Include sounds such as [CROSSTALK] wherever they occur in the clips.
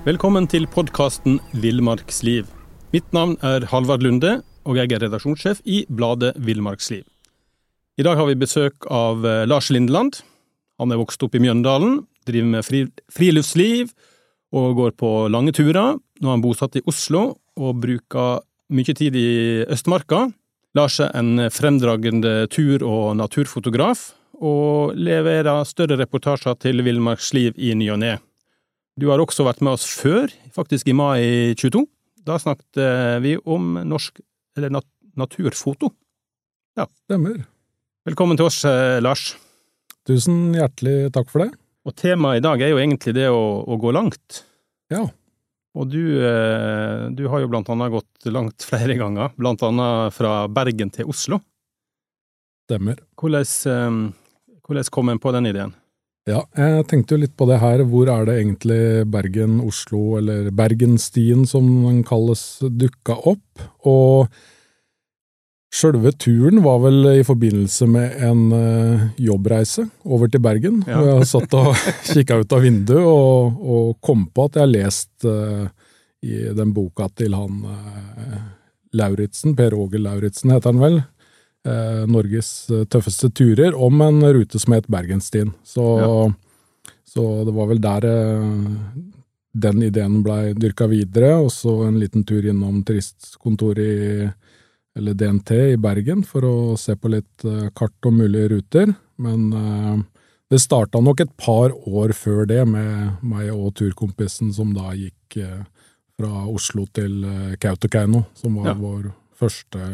Velkommen til podkasten Villmarksliv. Mitt navn er Halvard Lunde, og jeg er redaksjonssjef i bladet Villmarksliv. I dag har vi besøk av eh, Lars Lindeland. Han er vokst opp i Mjøndalen, driver med friluftsliv og går på lange turer. Nå er han bosatt i Oslo og bruker mye tid i Østmarka. Lars er en fremdragende tur- og naturfotograf, og leverer større reportasjer til Villmarksliv i ny og ne. Du har også vært med oss før, faktisk i mai 22. Da snakket eh, vi om norsk, eller nat naturfoto. Ja. Stemmer. Velkommen til oss, eh, Lars. Tusen hjertelig takk for det. Og temaet i dag er jo egentlig det å, å gå langt. Ja. Og du, eh, du, har jo blant annet gått langt flere ganger, blant annet fra Bergen til Oslo. Stemmer. Hvordan, hvordan kom en på den ideen? Ja, jeg tenkte jo litt på det her. Hvor er det egentlig Bergen-Oslo, eller Bergenstien som den kalles, dukka opp? Og sjølve turen var vel i forbindelse med en uh, jobbreise over til Bergen. Ja. Hvor jeg satt og [LAUGHS] kikka ut av vinduet og, og, kom på at jeg har lest uh, i den boka til han uh, Lauritzen, Per Åge Lauritzen heter han vel, eh, Norges eh, tøffeste turer om en rute som het Bergenstien. Så, ja. så det var vel der eh, den ideen blei dyrka videre, og så en liten tur innom turistkontoret i eller DNT i Bergen for å se på litt eh, kart og mulige ruter. Men eh, det starta nok et par år før det med meg og turkompisen som da gikk eh, fra Oslo til Kautokeino, som var ja. vår første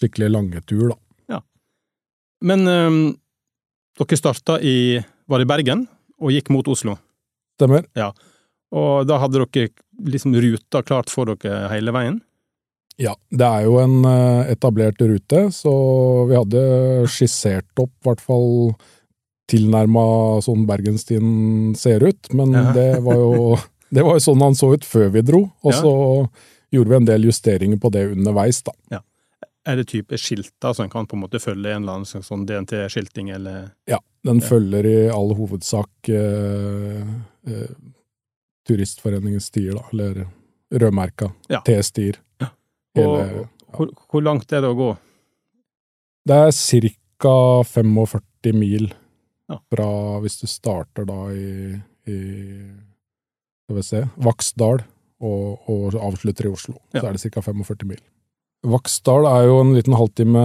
skikkelig lange tur, da. Ja. Men um, dere starta i Var det Bergen, og gikk mot Oslo? Stemmer. Ja. Og da hadde dere liksom ruta klart for dere hele veien? Ja, det er jo en eh, etablert rute, så vi hadde skissert opp i hvert fall tilnærma sånn Bergenstien ser ut, men ja. det var jo [LAUGHS] det var jo sånn han så ut før vi dro, og ja. så gjorde vi en del justeringer på det underveis, da. Ja. Er det type skilter som en kan på en måte følge en eller annen sånn DNT-skilting, eller? Ja, den ja. følger i all hovedsak eh, eh, Turistforeningens stier, da, eller rødmerka. Ja. T-stier. Ja. Og hvor, hvor, langt er det å gå? Det er ca. 45 mil fra hvis du starter da i, i skal vi se, Vaksdal og, og avslutter i Oslo. Så er det ca. 45 mil. Vaksdal er jo en liten halvtime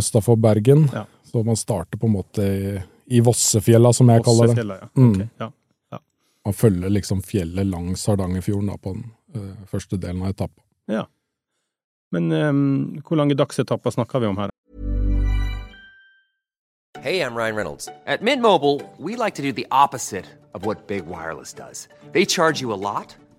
østafor Bergen, ja. så man starter på en måte i, i Vossefjella, som jeg kaller det. Ja. Mm. Okay. Ja. Ja. Man følger liksom fjellet langs Hardangerfjorden da, på den uh, første delen av etappa. Ja. Men um, hvor lange dagsetapper snakker vi om her? Hey, I'm Ryan Reynolds. At Mint Mobile, we like to do the opposite of what Big Wireless does. They charge you a lot.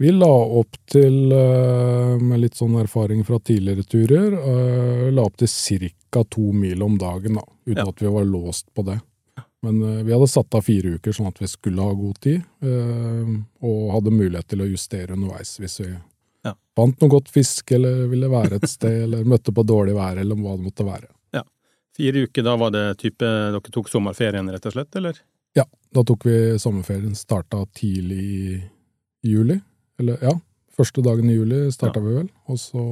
Vi la opp til, eh, med litt sånn erfaring fra tidligere turer, eh, la opp til ca. to mil om dagen, da, uten ja. at vi var låst på det. Men eh, vi hadde satt av fire uker sånn at vi skulle ha god tid, og hadde mulighet til å justere underveis hvis vi ja. fant noe godt fisk, eller ville være et sted, [LAUGHS] eller møtte på dårlig vær, eller hva det måtte være. Ja. Fire uker, da var det type dere tok sommerferien, rett og slett, eller? Ja, da tok vi sommerferien. Starta tidlig i juli. Eller ja, første dagen i juli starta ja. vi vel, og så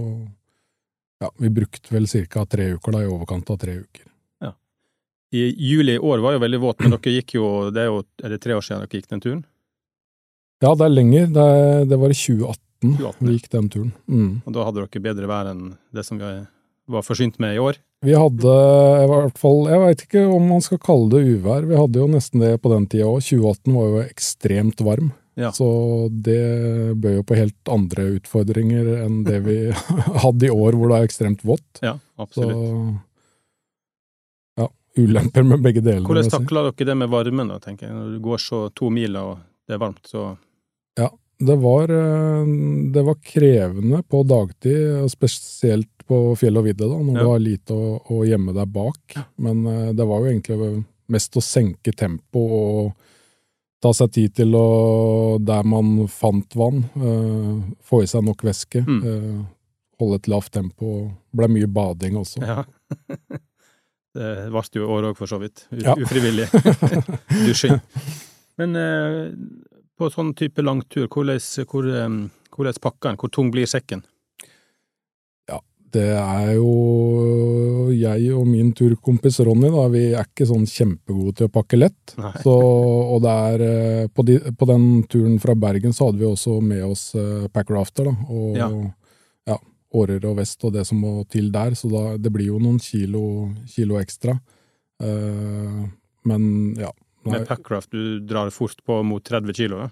Ja, vi brukte vel ca. tre uker, da, i overkant av tre uker. Ja. I juli i år var jo veldig våt, men dere gikk jo Det er jo er det tre år siden dere gikk den turen? Ja, det er lenger. Det, det var i 2018, 2018 vi gikk den turen. Mm. Og da hadde dere bedre vær enn det som vi var forsynt med i år? Vi hadde i hvert fall Jeg veit ikke om man skal kalle det uvær. Vi hadde jo nesten det på den tida òg. 2018 var jo ekstremt varm. Ja. Så det bød jo på helt andre utfordringer enn det vi [LAUGHS] hadde i år, hvor det er ekstremt vått. Ja, absolutt. Så ja, ulemper med begge deler. Hvordan takla dere det med varmen, da, tenker jeg? Når du går så to miler og det er varmt, så Ja, det var, eh, det var krevende på dagtid, spesielt på fjell og vidde, da, når Ja. det har lite å, å gjemme deg bak. Men eh, det var jo egentlig mest å senke tempo og ta seg tid til å, der man fant vann, eh, få i seg nok væske, Mm. eh, holde et lavt tempo. Ble mye bading også. Ja. [LAUGHS] Det varte jo år òg, for så vidt. U Ja. Ufrivillig [LAUGHS] dusjing. Men eh, på sånn type langtur, hvordan, hvor, hvordan pakker en? Hvor tung blir sekken? Det er jo jeg og min turkompis Ronny, da. Vi er ikke sånn kjempegode til å pakke lett. Så, og det er eh, på, de, på den turen fra Bergen så hadde vi også med oss eh, packrafter, da. Og Ja. ja. årer og vest og det som må til der. Så da, det blir jo noen kilo, kilo ekstra. Uh, men ja. Nei, Med packraft, du drar fort på mot 30 kilo? Da?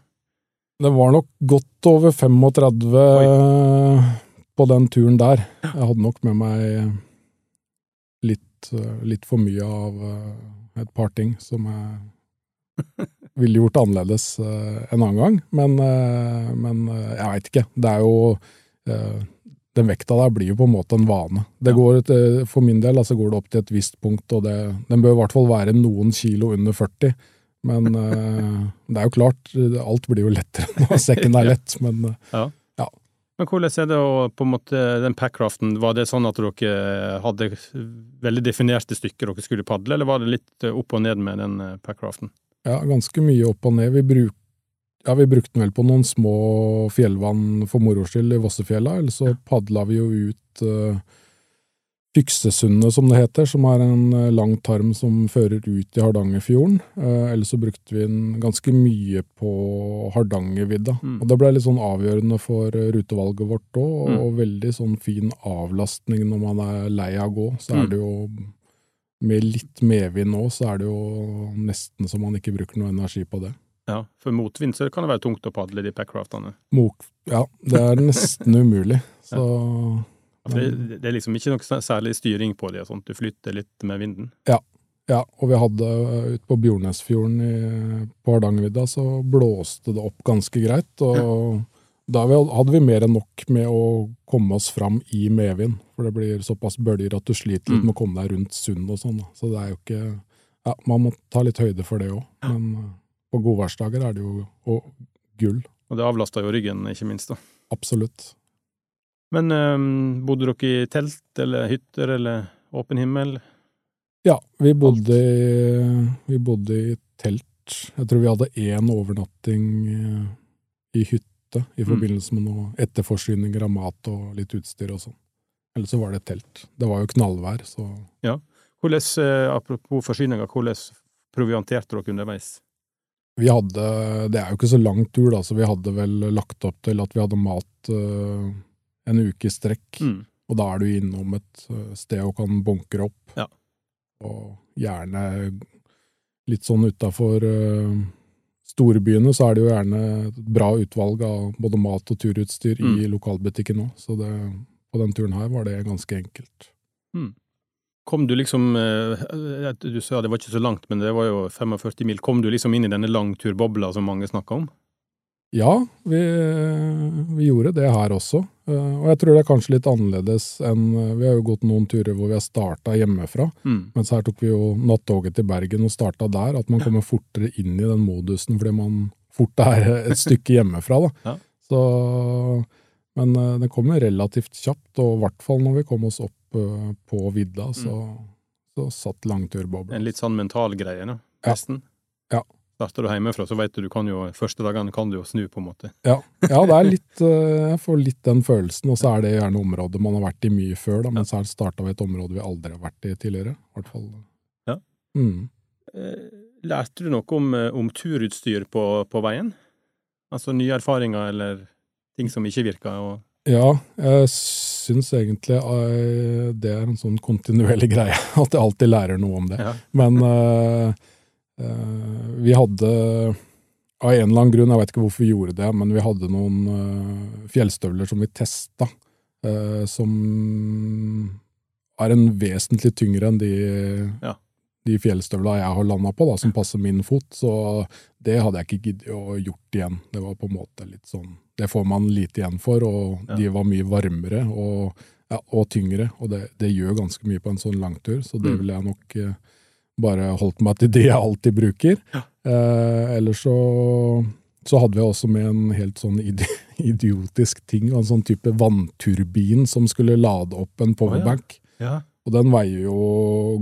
det var nok godt over 35 eh, på den turen der. Jeg hadde nok med meg litt, litt for mye av eh, et par ting som jeg [LAUGHS] ville gjort annerledes eh, en annen gang. Men, eh, men jeg veit ikke. Det er jo Den vekta der blir jo på en måte en vane. Det går et, For min del altså går det opp til et visst punkt, og det, den bør i hvert fall være noen kilo under 40. Men [LAUGHS] det er jo klart, alt blir jo lettere når [LAUGHS] sekken er lett, men eh, Men hvordan er det å på en måte, den packraften, var det sånn at dere hadde veldig definerte stykker dere skulle padle, eller var det litt opp og ned med den eh, packraften? ja, ganske mye opp og ned. Vi, bruk, ja, vi brukte den vel på noen små fjellvann for moro skyld i Vossefjella, eller så padla vi jo ut uh, Fyksesundet, som det heter, som er en eh, lang tarm som fører ut i Hardangerfjorden. Eh, eller så brukte vi den ganske mye på Hardangervidda. Mm. Og det ble litt sånn avgjørende for eh, rutevalget vårt òg, og, Mm. og veldig sånn fin avlastning når man er lei av å gå. Så Mm. er det jo med litt medvind nå, så er det jo nesten så man ikke bruker noe energi på det. Ja, for motvind så kan det være tungt å padle de packraftene. Mok, ja, det er nesten umulig. [LAUGHS] Så det, det er liksom ikke noe særlig styring på det, sånn sånt. du flytter litt med vinden. ja, og vi hadde uh, ute på Bjornesfjorden i, på Hardangervidda, så blåste det opp ganske greit. Og da vi- hadde vi mer enn nok med å komme oss fram i medvind. For det blir såpass bølger at du sliter litt Mm. med å komme deg rundt sund og sånn. Så det er jo ikke Ja, man må ta litt høyde for det òg. Men uh, på godværsdager er det jo og gull. Og det avlaster jo ryggen, ikke minst. da. Absolutt. Men um, bodde dere i telt eller hytter eller åpen himmel? Ja, vi bodde, vi bodde i telt. Jeg tror vi hadde én overnatting eh, i hytte i Mm. forbindelse med noe etterforsyninger av mat og litt utstyr og sånn. Eller så var det telt. Det var jo knallvær, så Hvordan, eh, apropos forsyninger, hvordan provianterte dere underveis? vi hadde Det er jo ikke så lang tur, da, så vi hadde vel lagt opp til at vi hadde mat eh, en uke i strekk. Mm. Og da er du innom et eh, sted og kan bunkre opp. Ja. Og gjerne litt sånn utafor storbyene, så er det jo gjerne et bra utvalg av både mat og turutstyr i Mm. lokalbutikken òg. Så det, på den turen her var det ganske enkelt. Kom du liksom eh, Du sa det var ikke så langt, men det var jo 45 mil. Kom du liksom inn i denne langturbobla som mange snakker om? Ja, vi, vi gjorde det her også. Eh, Og jeg tror det er kanskje litt annerledes enn Vi har jo gått noen turer hvor vi har starta hjemmefra. Mm. Mens her tok vi jo nattoget til Bergen og starta der. At man kommer fortere inn i den modusen fordi man fort er et stykke hjemmefra. da. Ja. Så, men eh, det kommer relativt kjapt, og i hvert fall når vi kom oss opp eh, på vidda, så, så satt langturbobla. En litt sånn mental greie, da. Ja. Ja. Starter du hjemmefra, så vet du du kan jo Første dagene kan du jo snu, på en måte. Ja, ja det er litt, eh, jeg får litt den følelsen, og så er det gjerne området man har vært i mye før, da, mens det starta ved et område vi aldri har vært i tidligere. I hvert fall. Ja. Mm. Eh, Lærte du noe om, eh, om turutstyr på, på veien? Altså nye erfaringer eller ting som ikke virka? Og... Ja, jeg syns egentlig det er en sånn kontinuerlig greie, [LAUGHS] at jeg alltid lærer noe om det. Ja. Men vi hadde av en eller annen grunn, jeg vet ikke hvorfor vi gjorde det, men vi hadde noen eh, fjellstøvler som vi testa, eh, som er en vesentlig tyngre enn de, Ja. de fjellstøvla jeg har landa på, da, som passer min fot. Så det hadde jeg ikke giddet å gjort igjen. Det var på en måte litt sånn Det får man lite igjen for, og Ja. de var mye varmere og, ja, og tyngre. Og det, det gjør ganske mye på en sånn langtur, så det Mm. ville jeg nok eh, bare holdt meg til det jeg alltid bruker. Ja. Eh, ellers så så hadde vi også med en helt sånn [LAUGHS] idiotisk ting, en sånn type vannturbin som skulle lade opp en powerbank. Ja. Og den veier jo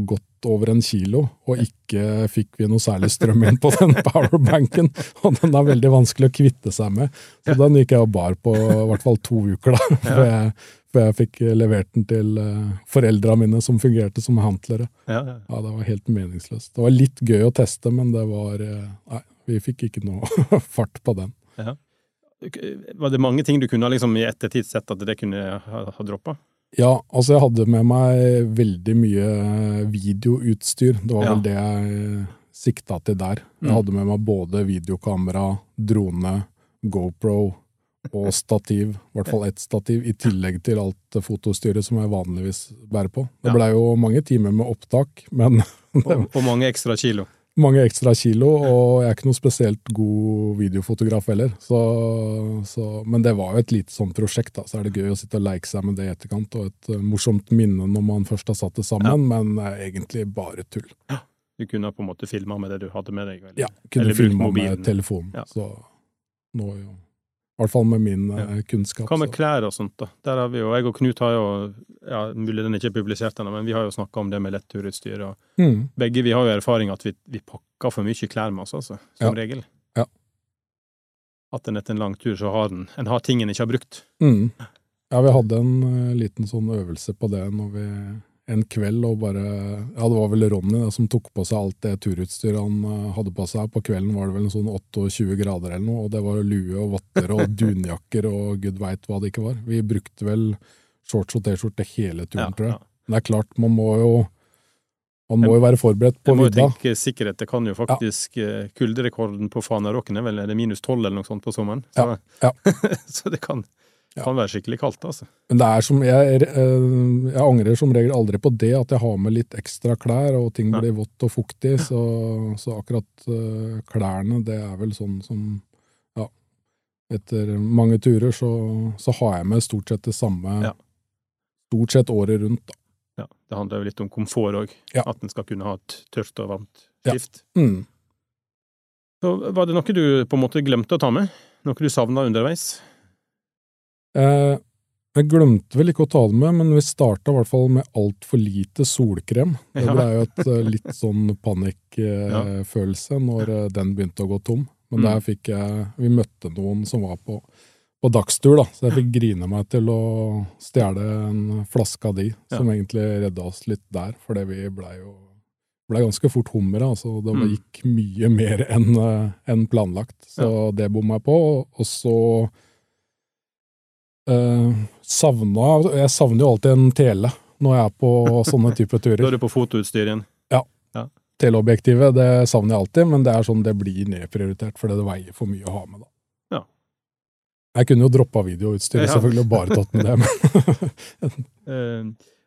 godt over en kilo, og ikke fikk vi noe særlig strøm inn på den [LAUGHS] powerbanken. Og den er veldig vanskelig å kvitte seg med. Så den gikk jeg og bar på i hvert fall to uker, da, For jeg, før jeg fikk levert den til uh, foreldra mine, som fungerte som handlere. Ja, ja. Ja, det var helt meningsløst. Det var litt gøy å teste, men det var eh, Nei, vi fikk ikke noe [LAUGHS] fart på den. Var det mange ting du kunne liksom i ettertid sett at det kunne ha, ha droppa? Ja, altså jeg hadde med meg veldig mye videoutstyr. Det var Ja. vel det jeg sikta til der. Jeg Mm. hadde med meg både videokamera, drone, GoPro og stativ. I hvert fall ett stativ, i tillegg til alt fotostyret som jeg vanligvis bærer på. Det Ja. blei jo mange timer med opptak, men [LAUGHS] Og, og mange ekstra kilo. mange ekstra kilo, og jeg er ikke noe spesielt god videofotograf heller. Så, så, men det var jo et lite sånt prosjekt, da. Så er det gøy å sitte og leke seg med det i etterkant, og et uh, morsomt minne når man først har satt det sammen, men uh, egentlig bare tull. Du kunne på en måte filma med det du hadde med deg. eller? Ja, kunne Eller filma med telefonen, Ja. så nå jo I hvert fall med min eh, Ja. kunnskap. Hva med klær og sånt, da? Der har vi jo, Jeg og Knut har jo ja, Mulig den ikke er publisert ennå, men vi har jo snakka om det med letturutstyr. og Mm, Begge vi har jo erfaring at vi, vi pakker for mye klær med oss, altså. Som regel. Ja. At en etter en lang tur så har den En har ting en ikke har brukt. mm. Ja, vi hadde en eh, liten sånn øvelse på det når vi en kveld og bare Ja, det var vel Ronny da, som tok på seg alt det turutstyret han eh, hadde på seg. På kvelden var det vel en sånn 28 grader eller noe, og det var lue og votter og [LAUGHS] dunjakker og gud veit hva det ikke var. Vi brukte vel shorts og T-skjorte hele turen, Ja, tror jeg. ja. Men det er klart, man må jo man må jo være forberedt på vidda. Jeg må jo tenke sikkerhet. Det kan jo faktisk ja. Kulderekorden på Fanaråken er vel er det minus tolv eller noe sånt på sommeren. Så, Ja, [LAUGHS] så det kan, Ja. kan være skikkelig kaldt, altså. Men det er som, jeg, eh, jeg angrer som regel aldri på det, at jeg har med litt ekstra klær, og ting blir vått og fuktig. Så, så akkurat eh, klærne, det er vel sånn som Ja. Etter mange turer så, så har jeg med stort sett det samme Ja. stort sett året rundt. Da. Ja, det handler jo litt om komfort òg. Ja. At en skal kunne ha et tørt og varmt Ja. Mm. Så var det noe du på en måte glemte å ta med? Noe du savna underveis? Eh, jeg glemte vel ikke å ta det med, men vi starta i hvert fall med altfor lite solkrem. Det ble jo et eh, litt sånn panikkfølelse når eh, den begynte å gå tom. Men Mm. der fikk jeg Vi møtte noen som var på, på dagstur, da, så jeg fikk grine meg til å stjele en flaske av de, som egentlig redda oss litt der, fordi vi blei jo ble ganske fort hummer. Altså, det Mm. gikk mye mer enn en planlagt, så det bomma jeg på. Og så eh, savna Jeg savner jo alltid en tele når jeg er på sånne type [LAUGHS] Da er turer. du på fotoutstyr igjen. Teleobjektivet det savner jeg alltid, men det er sånn det blir nedprioritert fordi det veier for mye å ha med. da. Ja. Jeg kunne jo droppa videoutstyret, Ja. selvfølgelig, og bare tatt med det. men [LAUGHS] Eh,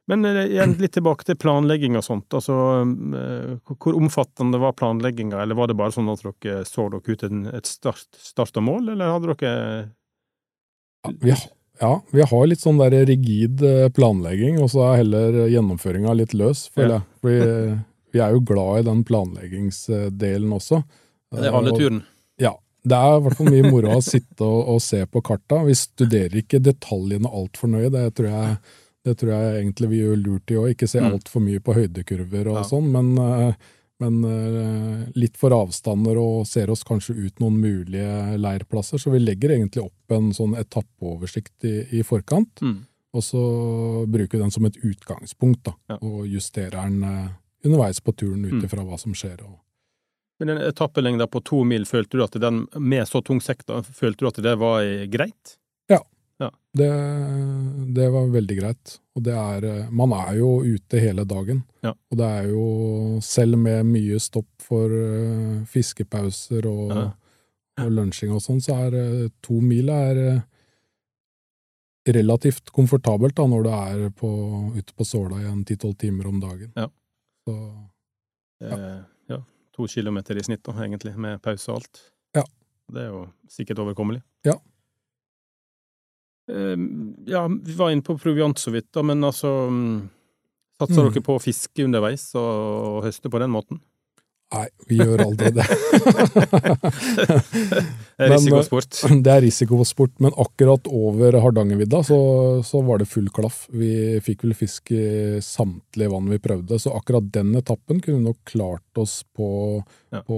Men eh, igjen litt tilbake til planlegging og sånt. Altså, hvor- omfattende var planlegginga, eller var det bare sånn at dere så dere ut et start, start og mål, eller hadde dere Ja, vi, ja, vi har litt sånn der rigid eh, planlegging, og så er heller gjennomføringa litt løs, føler Ja. jeg. For vi er jo glad i den planleggingsdelen også. Det er handleturen? Turen. Ja. Det er i hvert fall mye moro å sitte og, og se på karta. Vi studerer ikke detaljene altfor nøye. Det tror jeg, det tror jeg egentlig vi gjør lurt i òg. Ikke se Mm. altfor mye på høydekurver og Ja. sånn, men, eh, men eh, litt for avstander og ser oss kanskje ut noen mulige leirplasser. Så vi legger egentlig opp en sånn etappeoversikt i, i forkant. Mm. Og så bruker vi den som et utgangspunkt, da, Ja. og justerer den eh, underveis på turen ut Mm. hva som skjer. Og, Men den etappelengda på to mil, følte du at den, med så tung sekk, følte du at det var eh, greit? Det, det var veldig greit. Og det er Man er jo ute hele dagen. Ja. Og det er jo, selv med mye stopp for uh, fiskepauser og, Ja. og lunsjing og sånn, så er uh, to mil er uh, relativt komfortabelt da, når du er på, ute på såla i en ti-tolv timer om dagen. Ja. Så ja, to kilometer i snitt, da, egentlig, med pause og alt. Ja. Det er jo sikkert overkommelig. Ja. Eh, ja, vi var inne på proviant så vidt, da, men altså mm, Satser Mm. dere på å fiske underveis og, høste på den måten? Nei, vi gjør aldri det. [LAUGHS] Det er Men, risikosport. Det er risikosport, men akkurat over Hardangervidda så, så var det full klaff. Vi fikk vel fisk i samtlige vann vi prøvde, så akkurat den etappen kunne nok klart oss på, Ja. på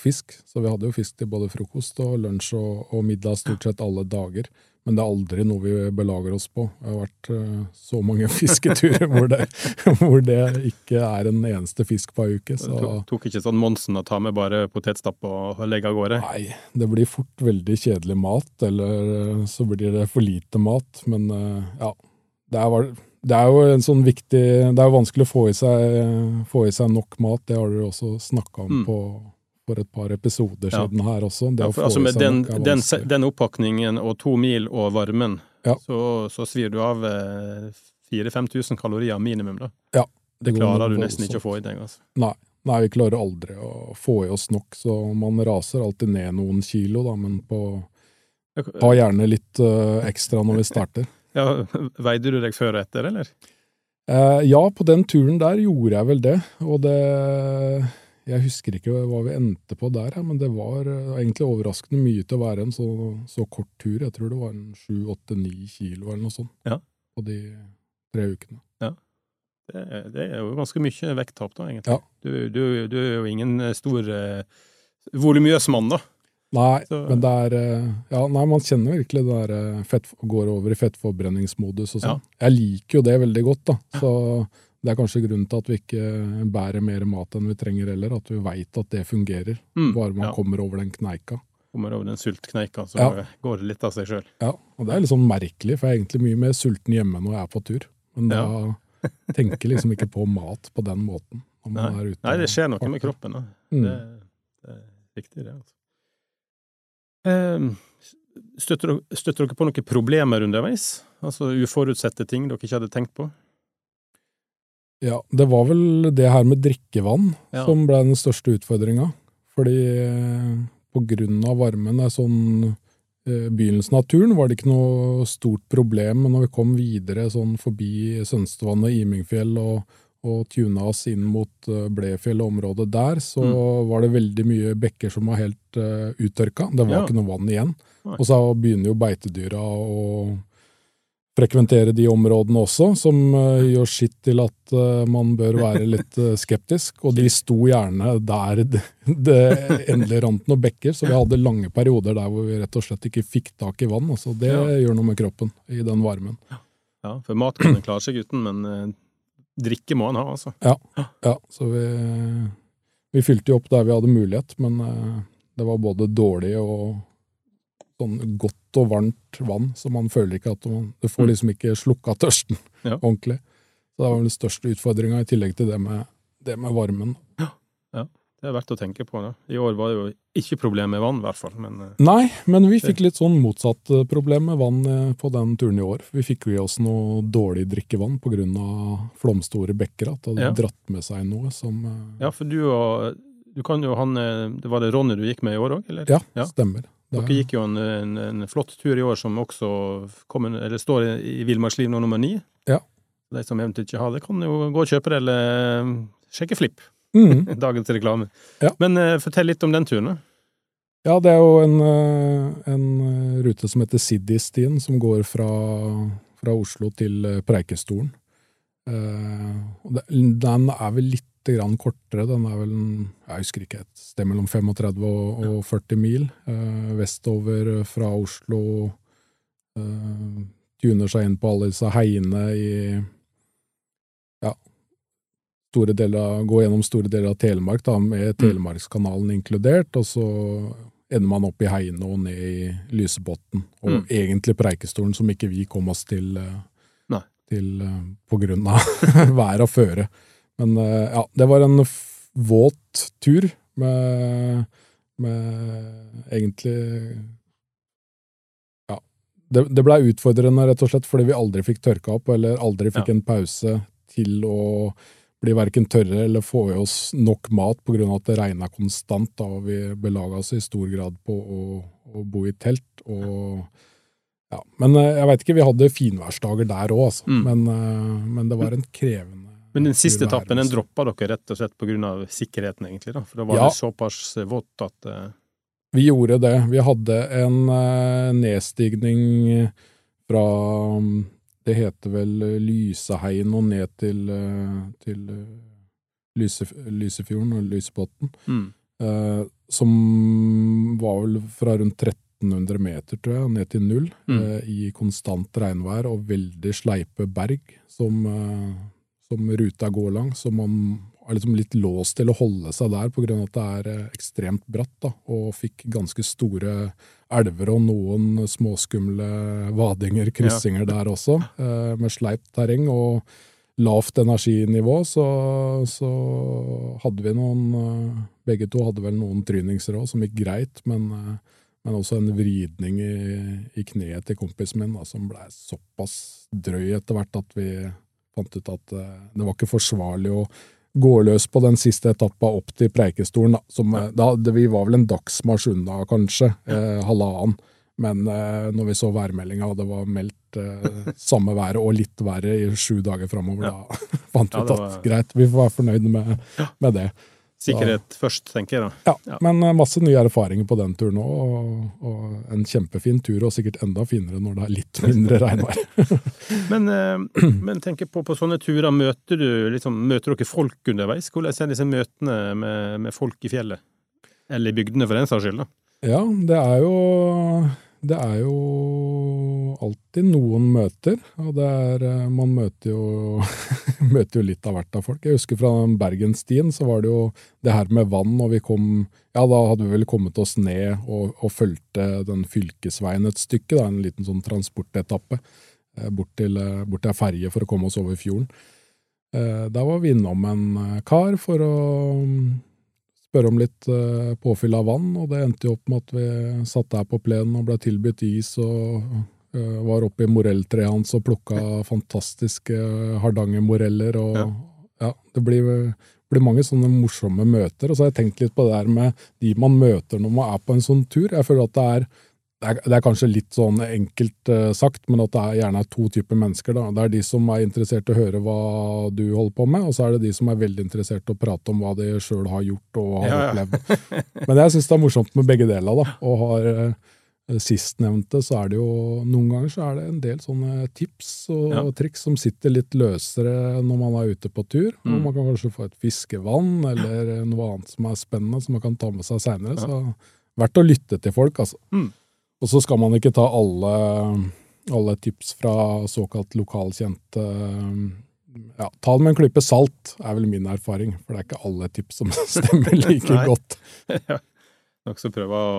fisk. Så vi hadde jo fisk til både frokost og lunsj og, og middag stort sett alle dager. Men det er aldri noe vi belager oss på. Det har vært uh, så mange [LAUGHS] fisketurer hvor det, hvor det ikke er en eneste fisk på ei uke. Så Tok, tok ikke sånn Monsen å ta med bare potetstapp og legge av gårde? Nei, det blir fort veldig kjedelig mat, eller eh, så blir det for lite mat. Men uh, ja, det er, det er jo en sånn viktig Det er jo vanskelig å få i seg, få i seg nok mat. Det har dere også snakka om Mm. på, for et par episoder Ja. siden her også. Det Ja, for, altså med den, den, den oppakningen og to mil og varmen, Ja. så, så svir du av eh, 4000-5000 kalorier minimum, da. Det Det klarer du nesten ikke å få i deg, altså. Nei, vi klarer aldri å få i oss nok, så man raser alltid ned noen kilo, da, men på Ha gjerne litt uh, ekstra når vi starter. [LAUGHS] Ja, Veide du deg før og etter, eller? Eh, ja, på den turen der gjorde jeg vel det, og det Jeg husker ikke hva vi endte på der, ja, men det var eh, egentlig overraskende mye til å være en så, så kort tur. Jeg tror det var en sju, åtte, ni kilo eller noe sånt Ja. på de tre ukene. Det, er- det er jo ganske mye vekttap, da, egentlig. Ja. Du, du, du er jo ingen eh, stor eh, volumiøs mann, da. Nei, Så- men det er eh, Ja, nei, man kjenner virkelig det der eh, fett, går over i fettforbrenningsmodus og sånn. Jeg liker jo det veldig godt, da. Så det er kanskje grunnen til at vi ikke bærer mer mat enn vi trenger heller. At vi veit at det fungerer, Mm, bare man ja. kommer over den kneika. Kommer over den sultkneika, så Ja. går det litt av seg sjøl. Ja, og det er litt sånn merkelig, for jeg er egentlig mye mer sulten hjemme når jeg er på tur. Men da [LAUGHS] tenker jeg liksom ikke på mat på den måten. Når man Nei. er ute Nei, det skjer noe med kroppen, da. Mm. Det, det er viktig, det. altså. Um, støtter dere på noen problemer underveis? Altså uforutsette ting dere ikke hadde tenkt på? Ja, det var vel det her med drikkevann Ja. som ble den største utfordringa. Fordi eh, på grunn av varmen er sånn eh, Begynnelsen av turen var det ikke noe stort problem, men når vi kom videre sånn forbi Sønstevannet, Imingfjell og, og tuna oss inn mot eh, Blefjell og området der, så Mm. var det veldig mye bekker som var helt uh, uttørka. Det var Ja. ikke noe vann igjen. Nei. Og så begynner jo beitedyra å frekventere de områdene også, som eh, gjør sitt til at eh, man bør være litt eh, skeptisk. Og de sto gjerne der [LAUGHS] det, det endelig rant noen bekker, så vi hadde lange perioder der hvor vi rett og slett ikke fikk tak i vann. Altså, det Ja. gjør noe med kroppen i den varmen. Ja, for mat kan en klare seg uten, men drikke må en ha, altså. Ja, så vi, vi fylte jo opp der vi hadde mulighet, men det var både dårlig og sånn godt og varmt vann, så man føler ikke at man Du får Mm. liksom ikke slukka tørsten [LAUGHS] Ja. ordentlig. Så det var den største utfordringa, i tillegg til det med, det med varmen. Det er verdt å tenke på. Da. I år var det jo ikke problem med vann, i hvert fall. Men eh, Nei, men vi fikk litt sånn motsatt eh, problem med vann eh, på den turen i år. Vi fikk jo i oss noe dårlig drikkevann av flomstore bekker. At det hadde Ja. dratt med seg noe som ja, for du og du kan jo han Det var det Ronny du gikk med i år òg, eller? Ja, Ja. stemmer. Dere gikk jo en, en, en flott tur i år som også en- eller står i, Villmarksliv nå nummer ni. Ja. De som eventuelt ikke har det, kan jo gå og kjøpe det, eller eh, sjekke Flipp. Mm. [LAUGHS] Dagens reklame. Ja. Men uh, fortell litt om den turen, da. Ja, det er jo en, eh, en rute som heter Siddistien, som går fra, fra Oslo til Preikestolen. Uh, den er vel litt grann kortere. Den er vel, en- jeg husker ikke, et sted mellom 35 og, og 40 mil eh, vestover fra Oslo. Eh, tuner seg inn på alle disse heiene i ja, store deler gå gjennom store deler av Telemark, da, med Telemarkskanalen inkludert, og så ender man opp i heiene og ned i Lysebotn, og Mm. egentlig Preikestolen, som ikke vi kom oss til, eh, til eh, på grunn av [LAUGHS] været og føre. Men eh, ja, det var en våt tur med, med egentlig Ja. Det, det blei utfordrende, rett og slett, fordi vi aldri fikk tørka opp, eller aldri fikk Ja. en pause til å blir verken tørre eller får i oss nok mat av at det regna konstant. Da, og vi belaga oss i stor grad på å, å bo i telt. og ja, Men eh, jeg veit ikke, vi hadde finværsdager der òg, altså. Mm. Men, eh, men, det var en krevende Men den siste etappen den droppa dere rett og slett pga. sikkerheten, egentlig? da? For da var ja. det såpass vått at uh... Vi gjorde det. Vi hadde en uh, nedstigning fra Det heter vel Lyseheien og ned til, uh, til Lyse, Lysefjorden og Lysebotn. Mm. som var vel fra rundt 1300 meter, tror jeg, ned til null, mm. eh, i konstant regnvær og veldig sleipe berg som, eh, som ruta går langs. Så man er liksom litt låst til å holde seg der pga. at det er eh, ekstremt bratt, da, og fikk ganske store elver og noen småskumle vadinger, kryssinger ja. der også, eh, med sleipt terreng. og lavt energinivå, så, så, hadde vi noen eh, Begge to hadde vel noen tryningser òg, som gikk greit, men men også en vridning i, i kneet til kompisen min da, som blei såpass drøy etter hvert at vi fant ut at uh, det var ikke forsvarlig å gå løs på den siste etappa opp til Preikestolen. Da, som, da, det, vi var vel en dagsmarsj unna, kanskje. Eh, halvannen. Men eh, når vi så værmeldinga, og det var meldt eh, samme været og litt verre i sju dager framover, ja. da [LAUGHS] fant vi ut at greit, vi får være fornøyd med, med det. Sikkerhet først, tenker jeg da. Ja, ja, men eh, masse nye erfaringer på den turen òg. Og, og, en kjempefin tur, og sikkert enda finere når det er litt [LAUGHS] mindre regnvær. [LAUGHS] men, eh, men tenker på, på sånne turer, møter du liksom, møter dere folk underveis? Hvordan er disse møtene med, med folk i fjellet? Eller i bygdene, for den saks skyld? da? Ja, det er jo det er jo alltid noen møter, og det er eh, Man møter jo, [LAUGHS] møter jo litt av hvert av folk. Jeg husker fra Bergenstien så var det jo det her med vann, og vi kom Ja, da hadde vi vel kommet oss ned og, og fulgte den fylkesveien et stykke, da, en liten sånn transportetappe eh, bort til, eh, bort til ferje for å komme oss over fjorden. Der var vi innom en kar for å spørre om litt påfyll av vann, og det endte jo opp med at vi satt der på plenen og ble tilbudt is og var oppe i morelltreet hans og plukka fantastiske uh, hardangermoreller og ja. ja, det blir, blir, mange sånne morsomme møter. Og så har jeg tenkt litt på det der med de man møter når man er på en sånn tur. Jeg føler at det er det er, det er, kanskje litt sånn enkelt uh, sagt, men at det er gjerne to typer mennesker. Da. Det er de som er interessert i å høre hva du holder på med, og så er det de som er veldig interessert i å prate om hva de sjøl har gjort og har ja, opplevd. [LAUGHS] men jeg syns det er morsomt med begge deler. da, og har uh, sistnevnte, så er det jo noen ganger så er det en del sånne tips og ja. triks som sitter litt løsere når man er ute på tur. Mm. Man kan kanskje få et fiskevann eller noe annet som er spennende som man kan ta med seg seinere. Ja. Så verdt å lytte til folk, altså. Mm. Og så skal man ikke ta alle, alle tips fra såkalt lokalkjente ja, Ta det med en klype salt, er vel min erfaring, for det er ikke alle tips som [LAUGHS] stemmer like godt. [LAUGHS] ja. Nokså prøve å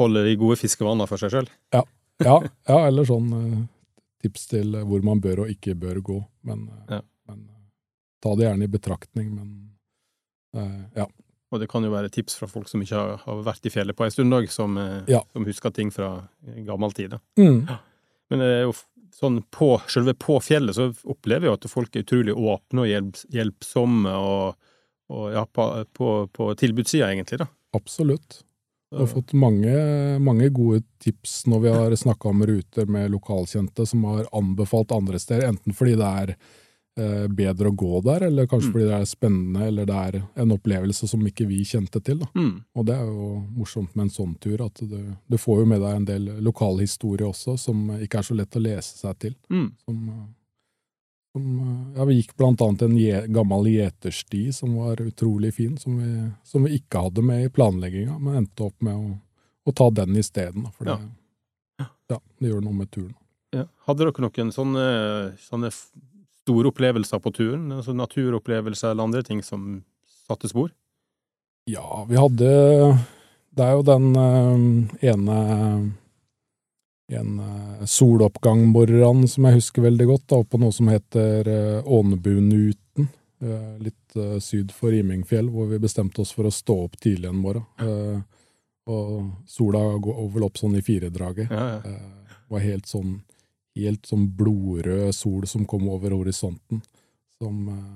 Holder de gode fiskevanner for seg sjøl? Ja. Ja, ja, eller sånn uh, tips til hvor man bør og ikke bør gå. Men, Ja. men ta det gjerne i betraktning. Men eh, ja. Og det kan jo være tips fra folk som ikke har, har vært i fjellet på en stund òg, som, eh, Ja. som husker ting fra gammel tid. Mm. [GASPS] Men sånn på, selve på fjellet så opplever jeg at folk er utrolig åpne og hjelp, hjelpsomme og, og ja, på, på, på tilbudssida, egentlig, da. Absolutt. Vi har fått mange, mange gode tips når vi har snakka om ruter med lokalkjente som har anbefalt andre steder, enten fordi det er eh, bedre å gå der, eller kanskje Mm. fordi det er spennende, eller det er en opplevelse som ikke vi kjente til. Mm. Og det er jo morsomt med en sånn tur, at du, du får jo med deg en del lokalhistorie også, som ikke er så lett å lese seg til. Mm. Som, som, eh, ja, vi gikk blant annet en gammel gjetersti som var utrolig fin, som vi, som vi ikke hadde med i planlegginga, men endte opp med å, å ta den isteden. For det, ja, det gjør noe med turen. Ja. Hadde dere noen sånne, sånne store opplevelser på turen? Altså naturopplevelser eller andre ting som satte spor? Ja, vi hadde Det er jo den eh, en uh, soloppgangmorgenen som jeg husker veldig godt, da, på noe som heter uh, Ånebunuten. Uh, litt uh, syd for Imingfjell, hvor vi bestemte oss for å stå opp tidlig en morgen. Uh, og sola går vel opp sånn i firedraget. Ja, ja. Eh, var helt sånn helt sånn blodrød sol som kom over horisonten. Som eh,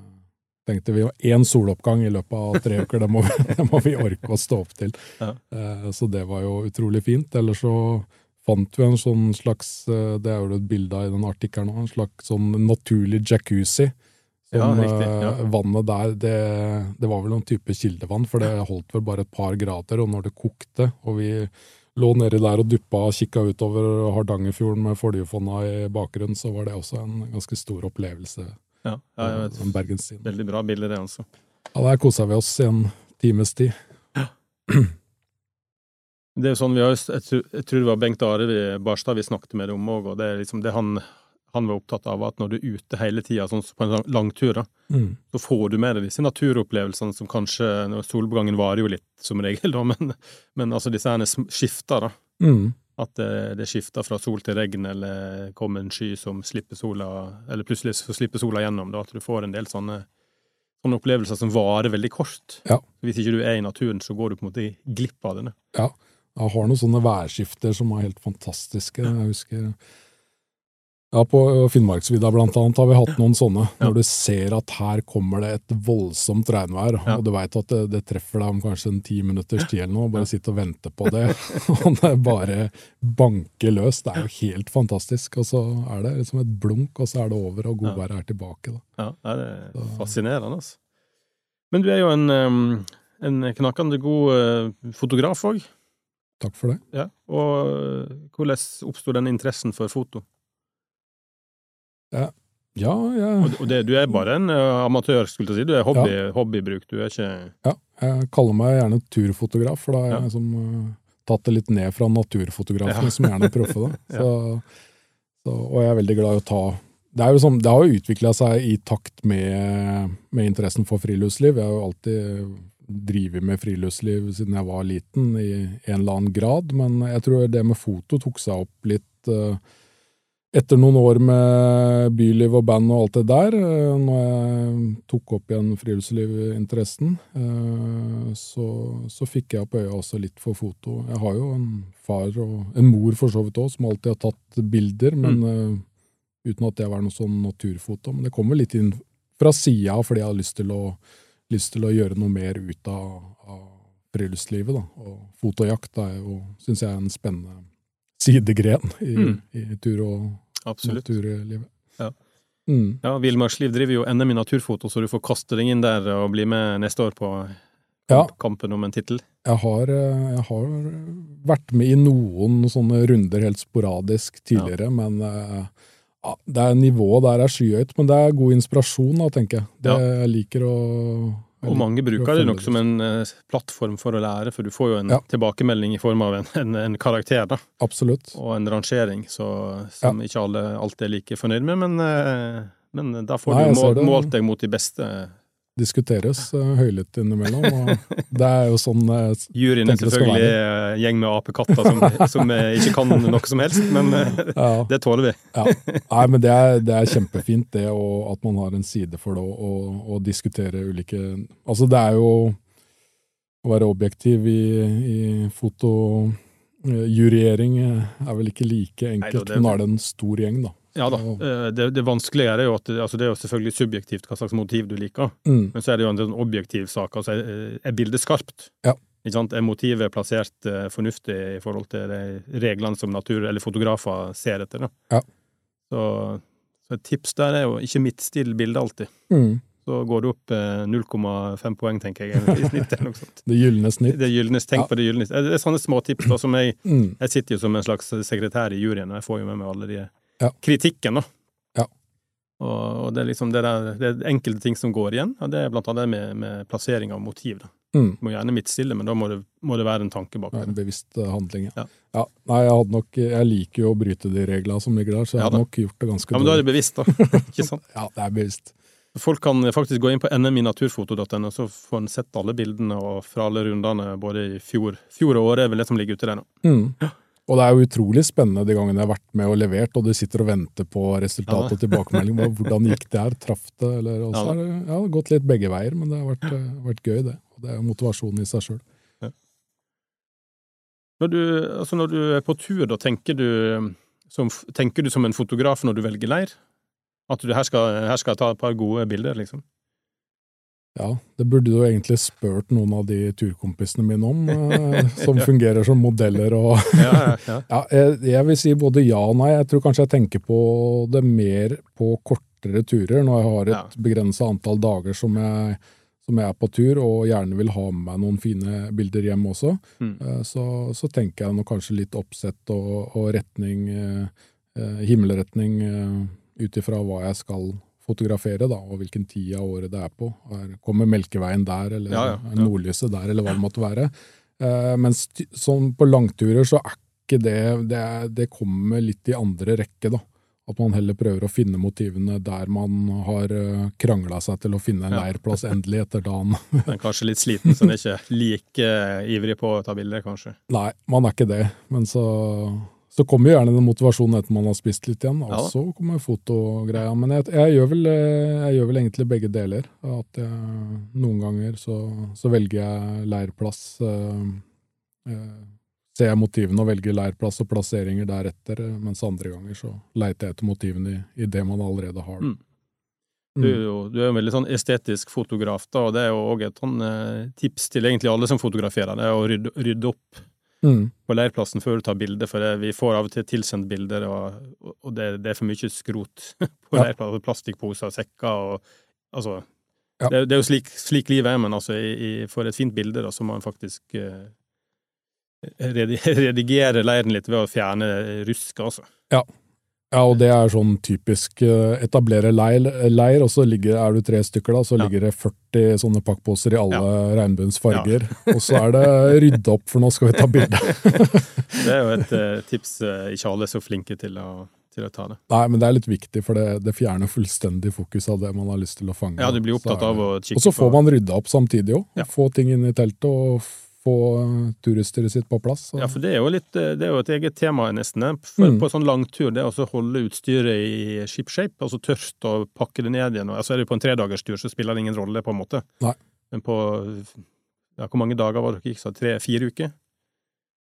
tenkte vi var én soloppgang i løpet av tre uker, det må, vi, [LAUGHS] det må vi orke å stå opp til. Ja. Eh, så det var jo utrolig fint. Ellers så fant vi en sånn slags, eh, det er jo et bilde av i den artikkelen nå, en slags sånn naturlig jacuzzi. Som, Ja, riktig, ja. eh, vannet der, det, det var vel noen type kildevann, for det holdt vel bare et par grader, og når det kokte, og vi lå nedi der og duppa og kikka utover Hardangerfjorden med Foljefonna i bakgrunnen, så var det også en ganske stor opplevelse. Ja, ja, jeg vet. den Veldig bra bilde, det, altså. Ja, der kosa vi oss i en times tid. [CLEARS THROAT] Det er jo sånn vi har, jeg, tror, det var Bengt Are Barstad vi snakket med om òg, og det er liksom det han, han var opptatt av, at når du er ute hele tida, sånn på en lang- langtur, da, Mm. så får du med deg disse naturopplevelsene som kanskje Solbegangen varer jo litt, som regel, da, [LAUGHS] men, men altså disse her skifter, da. Mm. At det, det skifter fra sol til regn, eller kommer en sky som slipper sola Eller plutselig så slipper sola gjennom, da. At du får en del sånne, sånne opplevelser som varer veldig kort. Ja. Hvis ikke du er i naturen, så går du på en måte glipp av denne. Ja, jeg har noen sånne værskifter som er helt fantastiske. Jeg husker ja, På Finnmarksvidda blant annet har vi hatt noen sånne, når du ser at her kommer det et voldsomt regnvær, og du veit at det, det treffer deg om kanskje en ti minutters tid eller noe, bare sitte og vente på det, [LAUGHS] og det bare banker løs. Det er jo helt fantastisk, og så er det liksom et blunk, og så er det over, og godværet er tilbake. Da. Ja, ja, det er fascinerende, altså. Men du er jo en, en knakende god eh, fotograf òg. Takk for det. Ja. Og eh, hvordan oppsto den interessen for foto? Ja, jeg, Og, det, du er bare en eh, amatør, skulle jeg si. Du er hobby, hobbybruk. Du er ikke Ja, jeg kaller meg gjerne turfotograf, for da har jeg Ja. liksom uh, tatt det litt ned fra naturfotografene, Ja. som gjerne er proffe. da. [LAUGHS] Ja. Så, så, og jeg er veldig glad i å ta Det, er jo sånn, det har jo utvikla seg i takt med, med interessen for friluftsliv. Jeg har jo alltid drevet med friluftsliv siden jeg var liten, i en eller annen grad, men jeg tror det med foto tok seg opp litt uh, etter noen år med byliv og band og alt det der, eh, når jeg tok opp igjen friluftslivsinteressen, eh, så, så fikk jeg opp øya også litt for foto. Jeg har jo en far og en mor for så vidt òg, som alltid har tatt bilder, men mm. uten at det var noe sånn naturfoto. Men det kommer litt inn fra sida fordi jeg har lyst til å, lyst til å gjøre noe mer ut av, av friluftslivet. Da. Og fotojakt er jo, syns jeg, en spennende sidegren i, Mm. i tur- og Absolutt. naturlivet. Ja. Mm. Ja, Villmarksliv driver jo NM i naturfoto, så du får kaste deg inn der og bli med neste år på Ja. kampen om en tittel. Jeg har, eh, jeg har vært med i noen sånne runder helt sporadisk tidligere, men eh, ja, det er nivået der er skyhøyt. Men det er god inspirasjon, da, tenker jeg. Det Ja. jeg liker å Og mange bruker det nok som en eh, plattform for å lære, for du får jo en Ja. tilbakemelding i form av en, en, en karakter, da, Absolutt. og en rangering så, som ikke alle alltid er like fornøyd med, men, eh, men da får Nei, du jeg mål, målt deg mot de beste diskuteres uh, høylytt innimellom. Og det er jo sånn uh, [LAUGHS] Juryen er selvfølgelig en gjeng med apekatter som, [LAUGHS] som ikke kan noe som helst, men ja. [LAUGHS] det tåler vi. ja. Nei, men det er, det er kjempefint, det, og at man har en side for det å diskutere ulike Altså, det er jo å være objektiv i, i fotojurering er vel ikke like enkelt, Nei, det, men nå er det en stor gjeng, da. Ja da. Eh, det, det vanskelige er jo at altså det er jo selvfølgelig subjektivt hva slags motiv du liker, mm. men så er det jo en sånn objektiv sak. altså Er bildet skarpt? Ja. Ikke sant? Er motivet plassert uh, fornuftig i forhold til de reglene som natur- eller fotografer ser etter? da? Ja. Så, så, et tips der er jo ikke midtstill bildet alltid. Mm. Så går det opp uh, 0,5 poeng, tenker jeg, i snitt. eller noe sånt. [LAUGHS] Det gylne snitt. Det gylne, Tenk ja. på det gylne Det er sånne småtips da, som jeg mm. Jeg sitter jo som en slags sekretær i juryen, og jeg får jo med meg alle de ja. kritikken, da. Ja. Og, og, det er liksom det, der, det er enkelte ting som går igjen, og det er blant annet med, med plassering av motiv. da. Mm. Må gjerne midtstille, men da må det, må det være en tanke bak det. En bevisst uh, handling, ja. ja. Nei, jeg nok Jeg liker jo å bryte de reglene som ligger der, så jeg hadde nok gjort det ganske dårlig. Ja, Men da er det bevisst, da. [LAUGHS] Ikke sant? ja, det er bevisst. Folk kan faktisk gå inn på nminaturfoto.no, så får en sett alle bildene og fra alle rundene både i fjor, fjor og året, er vel det som ligger ute der nå. Mm. Ja. Og det er jo utrolig spennende de gangene jeg har vært med og levert, og du sitter og venter på resultat og tilbakemelding. Hvordan gikk det her? Traff det? Eller også ja, det, ja, har gått litt begge veier, men det har vært, eh, vært gøy, det. Og det er motivasjonen i seg sjøl. Ja. Når, altså når, du er på tur, da tenker du, som, tenker du som en fotograf når du velger leir? At du her skal, her skal jeg ta et par gode bilder, liksom? Ja, det burde du egentlig spurt noen av de turkompisene mine om, eh, [LAUGHS] som fungerer som modeller og [LAUGHS] ja, ja, ja. [LAUGHS] ja jeg, jeg, vil si både ja og nei. Jeg tror kanskje jeg tenker på det mer på kortere turer, når jeg har et ja. begrensa antall dager som jeg, som jeg, er på tur, og gjerne vil ha med meg noen fine bilder hjem også. Mm. Eh, så, så, tenker jeg nå kanskje litt oppsett og, og retning, eh, himmelretning, ut ifra hva jeg skal fotografere, da, og hvilken tid av året det er på. Er, kommer Melkeveien der, eller ja, ja, ja. nordlyset der, eller hva det måtte være. Eh, mens sånn på langturer så er ikke det det, det kommer litt i andre rekke, da. At man heller prøver å finne motivene der man har eh, krangla seg til å finne en leirplass endelig etter dagen. [LAUGHS] Men kanskje litt sliten, så en er ikke like ivrig på å ta bilder, kanskje? Nei, man er ikke det. Men så så kommer jo gjerne den motivasjonen etter man har spist litt igjen, og ja. så kommer fotogreia. Men jeg, jeg, gjør vel, eh, jeg, gjør vel, egentlig begge deler. At jeg, noen ganger så, så, velger jeg leirplass øh, øh, Ser jeg motivene og velger leirplass og plasseringer deretter, mens andre ganger så leiter jeg etter motivene i, i det man allerede har. Mm. Du er jo en veldig sånn estetisk fotograf, da, og det er jo òg et sånn, eh, tips til egentlig alle som fotograferer. Det er å rydde, rydde opp mm. på leirplassen før du tar bilde, for det, vi får av og til tilsendt bilder, og, og det, det, er for mye skrot [LAUGHS] på ja. leirplassen. Plastikkposer og sekker og Altså, ja. det, det, er jo slik, slik livet er, men altså, i, i, for et fint bilde, da, så må en faktisk uh, [LAUGHS] redigere leiren litt ved å fjerne rusk, altså. Ja, ja, og det er sånn typisk uh, etablere leir, leir, og så ligger, er du tre stykker, da, så ja. ligger det 40 sånne pakkposer i alle ja. regnbuens farger. Ja. og så er det rydde opp, for nå skal vi ta bilde. [LAUGHS] det er jo et uh, tips uh, ikke alle er så flinke til å, til å, ta det. Nei, men det er litt viktig, for det, det, fjerner fullstendig fokus av det man har lyst til å fange. Ja, du blir opptatt av å kikke på Og så får man rydda opp samtidig òg. Få ting inn i teltet. og få turutstyret sitt på plass. Ja, for det er jo, litt, det er jo et eget tema, nesten. For, mm. På sånn langtur, det å holde utstyret i ship shape, altså tørt og pakke det ned igjen. Altså er det på en tredagerstur, så spiller det ingen rolle, på en måte. Nei. Men på ja, Hvor mange dager var dere gikk? Tre-fire uker?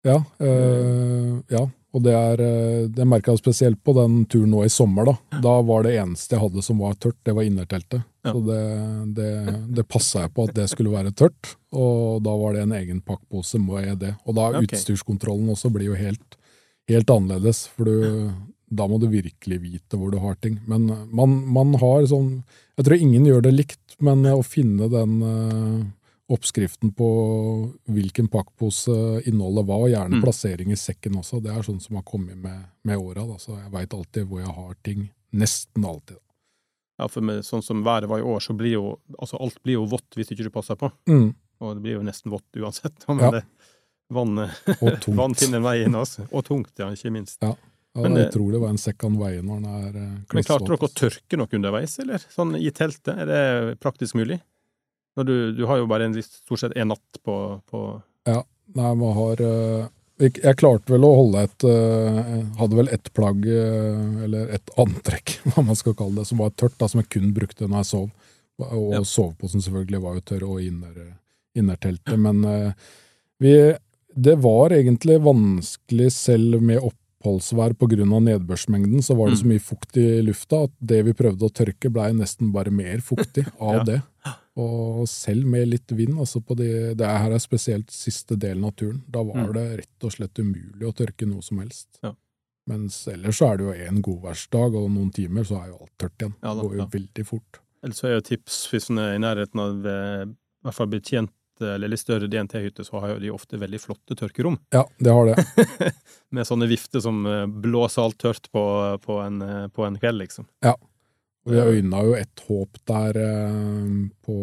Ja. Øh, ja. Og det er eh, Det merka jeg spesielt på den turen nå i sommer. Da Da var det eneste jeg hadde som var tørt, det var innerteltet. Ja. Så det, det, det passa jeg på at det skulle være tørt, og da var det en egen pakkpose med det. Og da okay. utstyrskontrollen også blir jo helt, helt annerledes, for du, da må du virkelig vite hvor du har ting. Men man, man har sånn Jeg tror ingen gjør det likt, men å finne den uh, oppskriften på hvilken pakkpose innholdet var, og gjerne mm. plassering i sekken også. Det er sånn som har kommet med, med åra. Så jeg veit alltid hvor jeg har ting. Nesten alltid. Ja, for med, sånn som været var i år, så blir jo altså alt blir jo vått hvis ikke du passer på. Mm. Og det blir jo nesten vått uansett. Men ja. det, vannet [LAUGHS] vann finner en vei inn, altså. Og tungt, ja, ikke minst. Ja. Ja, men, jeg tror det var en sekk han veier når den er klissvåt. Men klarte dere å tørke noe underveis, eller? Sånn i teltet, er det praktisk mulig? Du, du har jo bare en, stort sett en natt på, på Nei, man har eh, Jeg klarte vel å holde et eh, Hadde vel ett plagg, eh, eller et antrekk, [LAUGHS] hva man skal kalle det, som var tørt, da, som jeg kun brukte når jeg sov. Og Ja. soveposen selvfølgelig var jo tørr, og inner, innerteltet. Men vi Det var egentlig vanskelig selv med oppholdsvær pga. nedbørsmengden. Så var det så mye fukt i lufta at det vi prøvde å tørke, blei nesten bare mer fuktig av Ja. det. [GASPS] Og selv med litt vind, altså på de, det her er spesielt siste delen av turen, da var Mm. det rett og slett umulig å tørke noe som helst. Ja. Mens ellers så er det jo en godværsdag og noen timer, så er jo alt tørt igjen. Ja da, det går jo ja. veldig fort. Ellers så er jo tips hvis en er i nærheten av eh, i hvert fall betjent eller litt større DNT-hytte, så har jo de ofte veldig flotte tørkerom. Ja, det har det. [LAUGHS] Med sånne vifter som eh, blåser alt tørt på, på, en, eh, på en kveld, liksom. Og vi øyna jo et håp der eh, på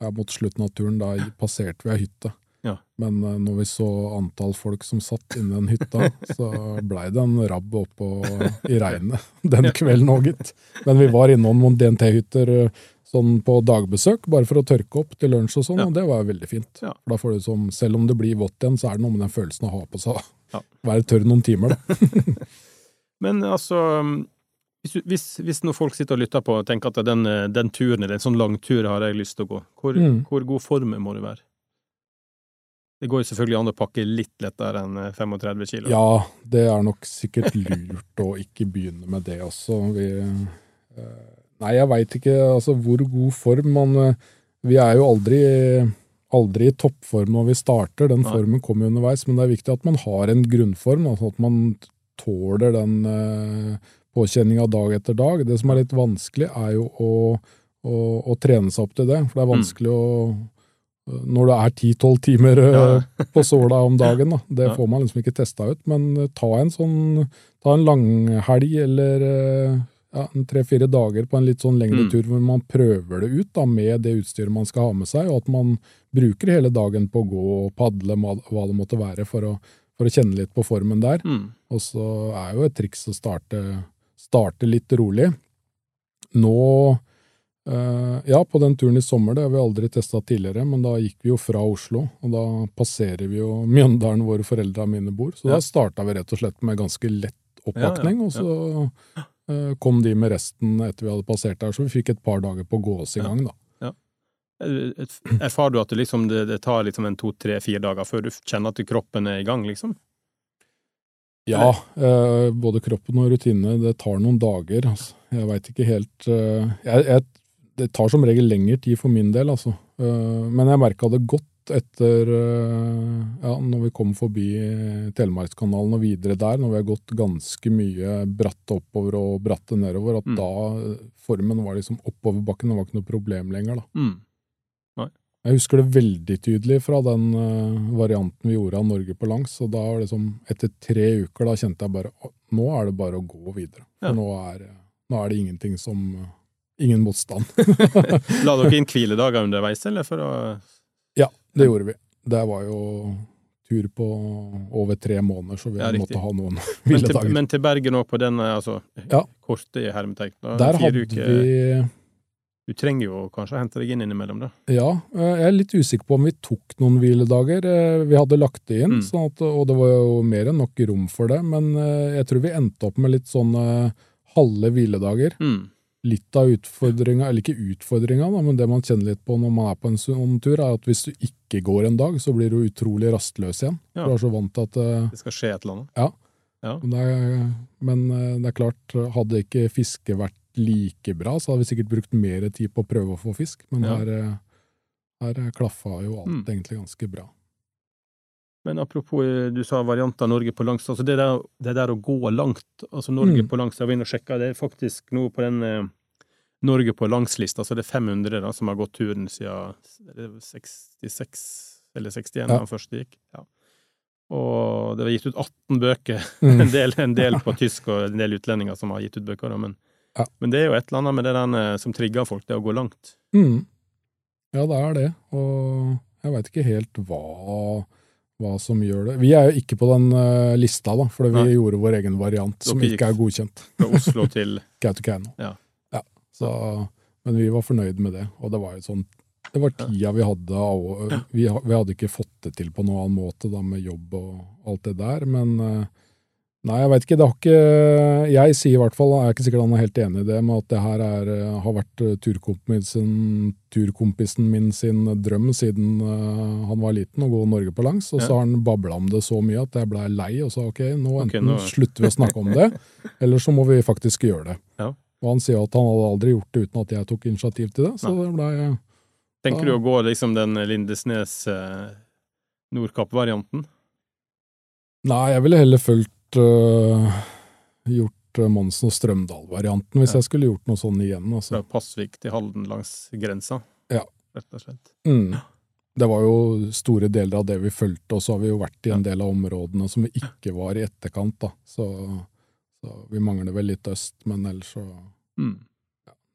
ja, mot slutten av turen. Da passerte vi ei hytte. Ja. Men eh, når vi så antall folk som satt inni den hytta, [LAUGHS] så blei det en rabb oppå i regnet [LAUGHS] den kvelden òg, gitt. Men vi var innom noen DNT-hytter eh, sånn på dagbesøk, bare for å tørke opp til lunsj og sånn, Ja. og det var veldig fint. Ja. Da får du som, selv om det blir vått igjen, så er det noe med den følelsen å ha på seg. Ja. [LAUGHS] Være tørr noen timer, da. Men altså hvis, hvis, hvis noen folk sitter og lytter på og tenker at den, eh, den turen eller en sånn lang tur har jeg lyst til å gå, hvor, Mm. hvor god form må du være? Det går jo selvfølgelig an å pakke litt lettere enn eh, 35 kilo. Ja, det er nok sikkert lurt å ikke begynne med det også. Vi, eh, nei, jeg veit ikke altså, hvor god form man eh, Vi er jo aldri, aldri i toppform når vi starter, den Nei. formen kommer underveis, men det er viktig at man har en grunnform, altså at man tåler den eh, påkjenninga dag etter dag. Det som er litt vanskelig, er jo å, å, å trene seg opp til det, for det er vanskelig å når det er 10-12 timer eh, Ja. [LAUGHS] på såla om dagen. Da. Det Ja. får man liksom ikke testa ut, men eh, ta en sånn ta en langhelg eller ja, tre-fire dager på en litt sånn lengre Mm. tur hvor man prøver det ut da, med det utstyret man skal ha med seg, og at man bruker hele dagen på å gå og padle, hva det måtte være, for å, for å kjenne litt på formen der. Mm. Og så er jo et triks å starte, starte litt rolig. Nå eh, Ja, på den turen i sommer, det har vi aldri testa tidligere, men da gikk vi jo fra Oslo, og da passerer vi jo Mjøndalen hvor foreldra mine bor. Så Ja. da starta vi rett og slett med ganske lett Ja, oppakning, ja, og så eh, kom de med resten etter vi hadde passert der, så vi fikk et par dager på å gå oss i gang, da. Eh, Erfarer du at det, liksom, det, det tar liksom en to, tre, fire dager før du kjenner at kroppen er i gang, liksom? Ja, eh, både kroppen og rutinene, det tar noen dager. Altså. Jeg veit ikke helt eh, jeg, jeg, Det tar som regel lengre tid for min del, altså. Eh, men jeg merka det godt etter eh, Ja, når vi kom forbi Telemarkskanalen og videre der, når vi har gått ganske mye bratt oppover og bratte nedover, at Mm. da eh, formen var liksom oppoverbakken, det var ikke noe problem lenger, da. Mm. Jeg husker det veldig tydelig fra den eh, varianten vi gjorde av Norge på langs. Og da var det som, etter tre uker, da kjente jeg bare «Å, nå er det bare å gå videre. Ja. nå, er, nå er det ingenting som Ingen motstand. [LAUGHS] La dere inn [LAUGHS] hviledager underveis, eller for å ja, det gjorde vi. Det var jo tur på over tre måneder, så vi Ja, måtte ha noen [LAUGHS] men til, men til Bergen òg, på den altså, Ja. korte hermetegn. Der hadde uker. vi Du trenger jo kanskje å hente deg inn innimellom, da. Ja, eh, jeg er litt usikker på om vi tok noen hviledager. Eh, Vi hadde lagt det inn, Mm. sånn at, og det var jo mer enn nok rom for det. Men eh, jeg tror vi endte opp med litt sånne halve hviledager. Mm. Litt av utfordringa, eller ikke utfordringa, men det man kjenner litt på når man er på en sånn tur, er at hvis du ikke går en dag, så blir du utrolig rastløs igjen. Ja. Du er så vant til at Det skal skje et eller annet. Ja. Ja. Men det er, men det er klart, hadde ikke fiske vært like bra, så hadde vi sikkert brukt mer tid på å prøve å få fisk. Men Ja. her, eh, her klaffa jo alt Mm. egentlig ganske bra. Men apropos, eh, du sa varianter Norge på langs. altså Det der, det der å gå langt, altså Norge Mm. på langs, jeg var inne og sjekka, det er faktisk nå på den eh, Norge på langs-lista, så det er 500 da, som har gått turen siden er 66 eller 61 da Ja. den første gikk. Ja. Og det var gitt ut 18 bøker, [LAUGHS] Mm. en, del, en del på [LAUGHS] tysk og en del utlendinger som har gitt ut bøker, da, men, Ja. men det er jo et eller annet med det der eh, som trigger folk, det å gå langt. Mm. Ja, det er det. Og jeg veit ikke helt hva, hva som gjør det. Vi er jo ikke på den uh, lista, da, for vi Nei. gjorde vår egen variant, som ikke er godkjent. Fra Oslo [LAUGHS] til Kautokeino. Ja. Så, men vi var fornøyd med det, og det var jo sånn Det var tida vi hadde vi, vi hadde ikke fått det til på noen annen måte da med jobb og alt det der, men eh, Nei, jeg veit ikke. Det har ikke Jeg sier i hvert fall, jeg er ikke sikkert han er helt enig i det, med at det her er, eh, har vært eh, turkompisen, turkompisen min sin drøm siden eh, han var liten, å gå Norge på langs. Og så har han babla om det så mye at jeg blei lei og sa ok, nå enten nå- slutter vi å snakke om det, [LAUGHS] eller så må vi faktisk gjøre det. Ja. Og han sier at han hadde aldri gjort det uten at jeg tok initiativ til det, så det blei Tenker du å gå liksom den Lindesnes eh, Nordkapp-varianten? Nei, jeg ville heller fulgt gjort øh, Monsen og Strømdal-varianten hvis Ja. jeg skulle gjort noe sånn igjen. Fra Altså. Pasvik til Halden langs grensa? Ja. Rett og slett. Mm. Det var jo store deler av det vi fulgte, og så har vi jo vært i en del av områdene som vi ikke var i etterkant. da. Så, så vi mangler vel litt øst, men ellers så Mm.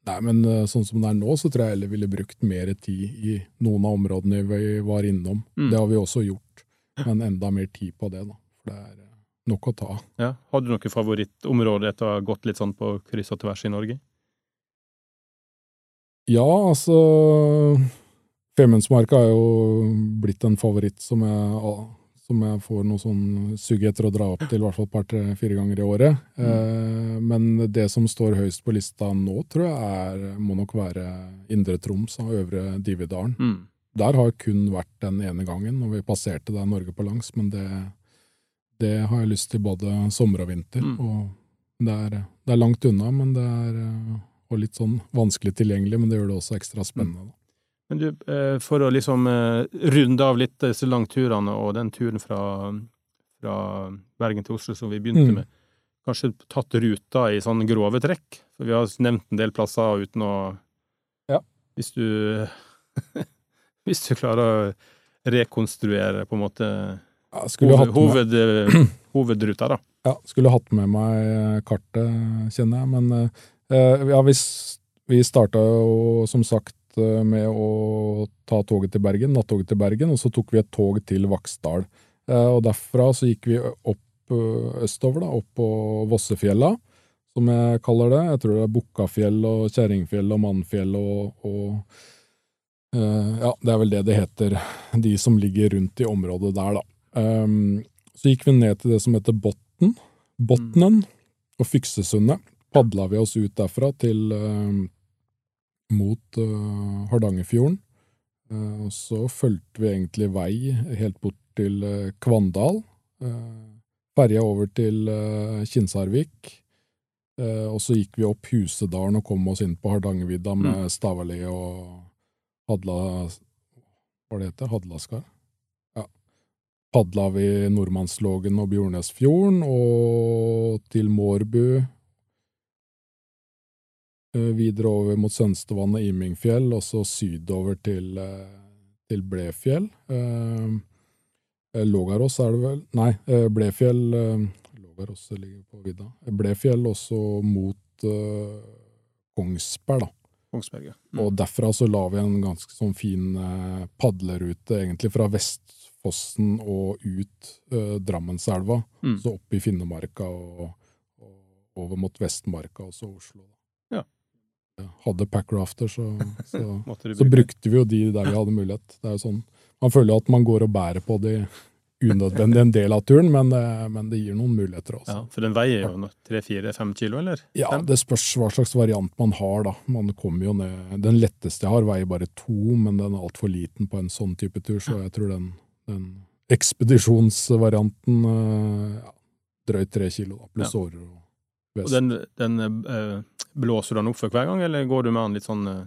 Nei, men øh, sånn som det er nå, så tror jeg heller ville brukt mer tid i noen av områdene vi var innom. Mm. Det har vi også gjort, men enda mer tid på det, da. For det er nok å ta. Ja. Har du noe favorittområde etter å ha gått litt sånn på kryss og tvers i Norge? Ja, altså Femundsmarka er jo blitt en favoritt som jeg, som jeg får noe sånn sugg etter å dra opp til i hvert fall et par-tre-fire ganger i året. Eh, men det som står høyest på lista nå, tror jeg er, må nok være Indre Troms og Øvre Dividalen. Mm. Der har jeg kun vært den ene gangen, og vi passerte der Norge på langs, men det, det har jeg lyst til både sommer og vinter. Mm. Og det er, det er langt unna, men det er eh, og litt sånn vanskelig tilgjengelig, men det gjør det også ekstra spennende. Mm. Men du, eh, for å liksom eh, runde av litt disse langturene og den turen fra, fra Bergen til Oslo som vi begynte Mm. med, kanskje tatt ruta i sånn grove trekk? For vi har nevnt en del plasser uten å Ja. Hvis du [LAUGHS] Hvis du klarer å rekonstruere på en måte Ja, hoved, hoved, eh, [CLEARS THROAT] hovedruta, da. ja, skulle hatt med meg kartet, kjenner jeg, men eh, ja, vi, vi starta jo som sagt eh, med å ta toget til Bergen, nattoget til Bergen, og så tok vi et tog til Vaksdal. Eh, Og derfra så gikk vi opp eh, østover, da, opp på Vossefjella, som jeg kaller det. Jeg tror det er Bukkafjell og Kjerringfjell og Mannfjell og, og eh, Ja, det er vel det det heter, de som ligger rundt i området der, da. Um, så gikk vi ned til det som heter Botn, Botnen og Fyksesundet. Padla vi oss ut derfra til um, mot uh, Hardangerfjorden. Uh, og så fulgte vi egentlig vei helt bort til uh, Kvandal. Uh, Ferja over til uh, Kinsarvik. Eh, og så gikk vi opp Husedalen og kom oss inn på Hardangervidda med Stavali og Hadla Hva det heter Hadlaskar? Padla vi Nordmannslågen og Bjornesfjorden og til Mårbu. Eh, Videre over mot Sønstevann og Imingfjell, og så sydover til, eh, til Blefjell. Eh, Lågarås er det vel Nei, Blefjell Lågarås ligger på vidda. Blefjell også mot Kongsberg, da. Kongsberg, ja. Mm. Og derfra så la vi en ganske sånn fin padlerute, egentlig fra Vestfossen og ut eh, Drammenselva. Mm. Så opp i Finnemarka og, og over mot Vestmarka, og så Oslo. Ja. Hadde packrafter, så, [LAUGHS] så, så brukte vi jo de der vi hadde mulighet. Det er jo sånn, Man føler at man går og bærer på de unødvendig en del av turen, men, det- men det gir noen muligheter også. Ja, for den veier jo tre-fire-fem kilo, eller? Ja, det spørs hva slags variant man har, da. Man kommer jo ned Den letteste jeg har, veier bare to, men den er altfor liten på en sånn type tur, så jeg tror den, den ekspedisjonsvarianten øh, ja, Drøyt tre kilo, da, pluss årer og Og den, den eh, blåser du den opp for hver gang, eller går du med den litt sånn eh,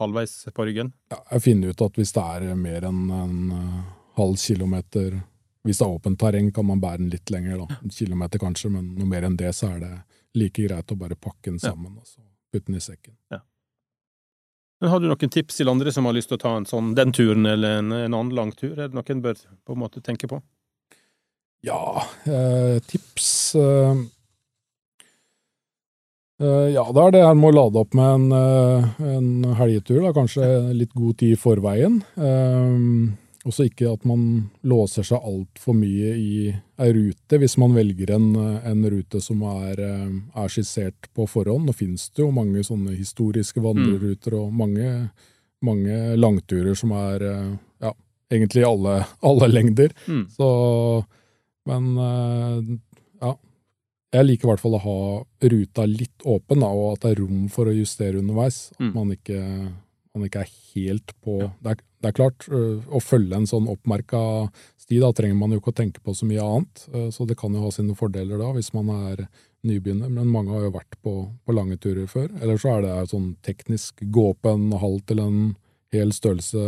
halvveis på ryggen? Ja, jeg finner ut at hvis det er mer enn en øh, halv kilometer Hvis det er åpent terreng, kan man bære den litt lenger, da. En kilometer kanskje, men noe mer enn det, så er det like greit å bare pakke den Ja. sammen og så putte den i sekken. Men Har du noen tips til andre som har lyst til å ta en sånn, den turen eller en, en annen lang tur? Er det noe en bør på en måte tenke på? Ja, eh, tips eh, eh, Ja, det er det her med å lade opp med en, eh, en helgetur, da, kanskje litt god tid i forveien. Eh, også ikke at man låser seg altfor mye i ei rute, hvis man velger en, en rute som er, eh, er skissert på forhånd. Nå finnes det jo mange sånne historiske vandreruter og mange mange langturer som er eh, ja, egentlig i alle, alle lengder. Mm. Så Men eh, ja. Jeg liker i hvert fall å ha ruta litt åpen, da, og at det er rom for å justere underveis. At Mm. man, ikke, man ikke er helt på det, er, det er klart, å følge en sånn oppmerka sti, da trenger man jo ikke å tenke på så mye annet. Så det kan jo ha sine fordeler da, hvis man er nybegynner. Men mange har jo vært på, på lange turer før. Eller så er det sånn teknisk gå opp en halv til en hel størrelse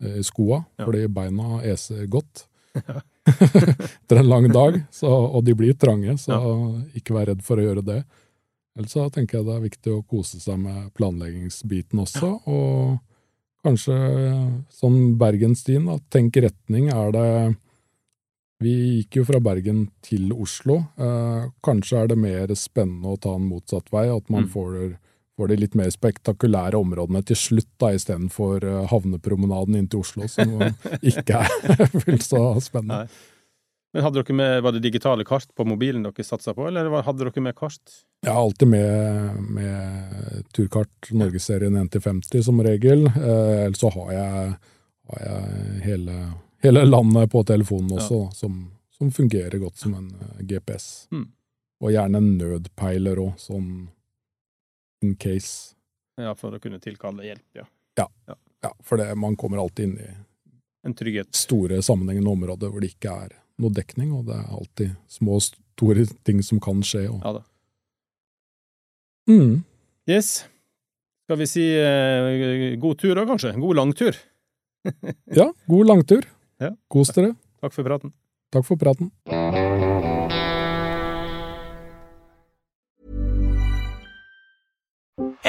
i skoa, Ja. fordi beina eser godt. [LAUGHS] Etter en lang dag, så, og de blir trange, så ikke vær redd for å gjøre det. Ellers så tenker jeg det er viktig å kose seg med planleggingsbiten også, og kanskje sånn Bergenstien, da, tenk retning, er det Vi gikk jo fra Bergen til Oslo. Eh, kanskje er det mer spennende å ta en motsatt vei, at man Mm. får, får de litt mer spektakulære områdene til slutt, da, istedenfor uh, havnepromenaden inn til Oslo, som [LAUGHS] ikke er [LAUGHS] fullt så spennende. Nei. Men hadde dere med, Var det digitale kart på mobilen dere satsa på, eller hadde dere med kart? Jeg har alltid med, med turkart Norgesserien 1-50 som regel. Eh, Eller så har jeg, har jeg hele, hele landet på telefonen også, ja. som, som fungerer godt som en eh, GPS. Mm. Og gjerne en nødpeiler òg, sånn in case. Ja, For å kunne tilkalle hjelp, ja. Ja, for det, man kommer alltid inn i En store sammenhengende områder hvor det ikke er noe dekning, og det er alltid små og store ting som kan skje. Og, Ja da. mm. Yes. Skal vi si eh, god tur da, kanskje? God langtur. [LAUGHS] Ja, god langtur. Ja. Kos dere. Takk for praten. Takk for praten.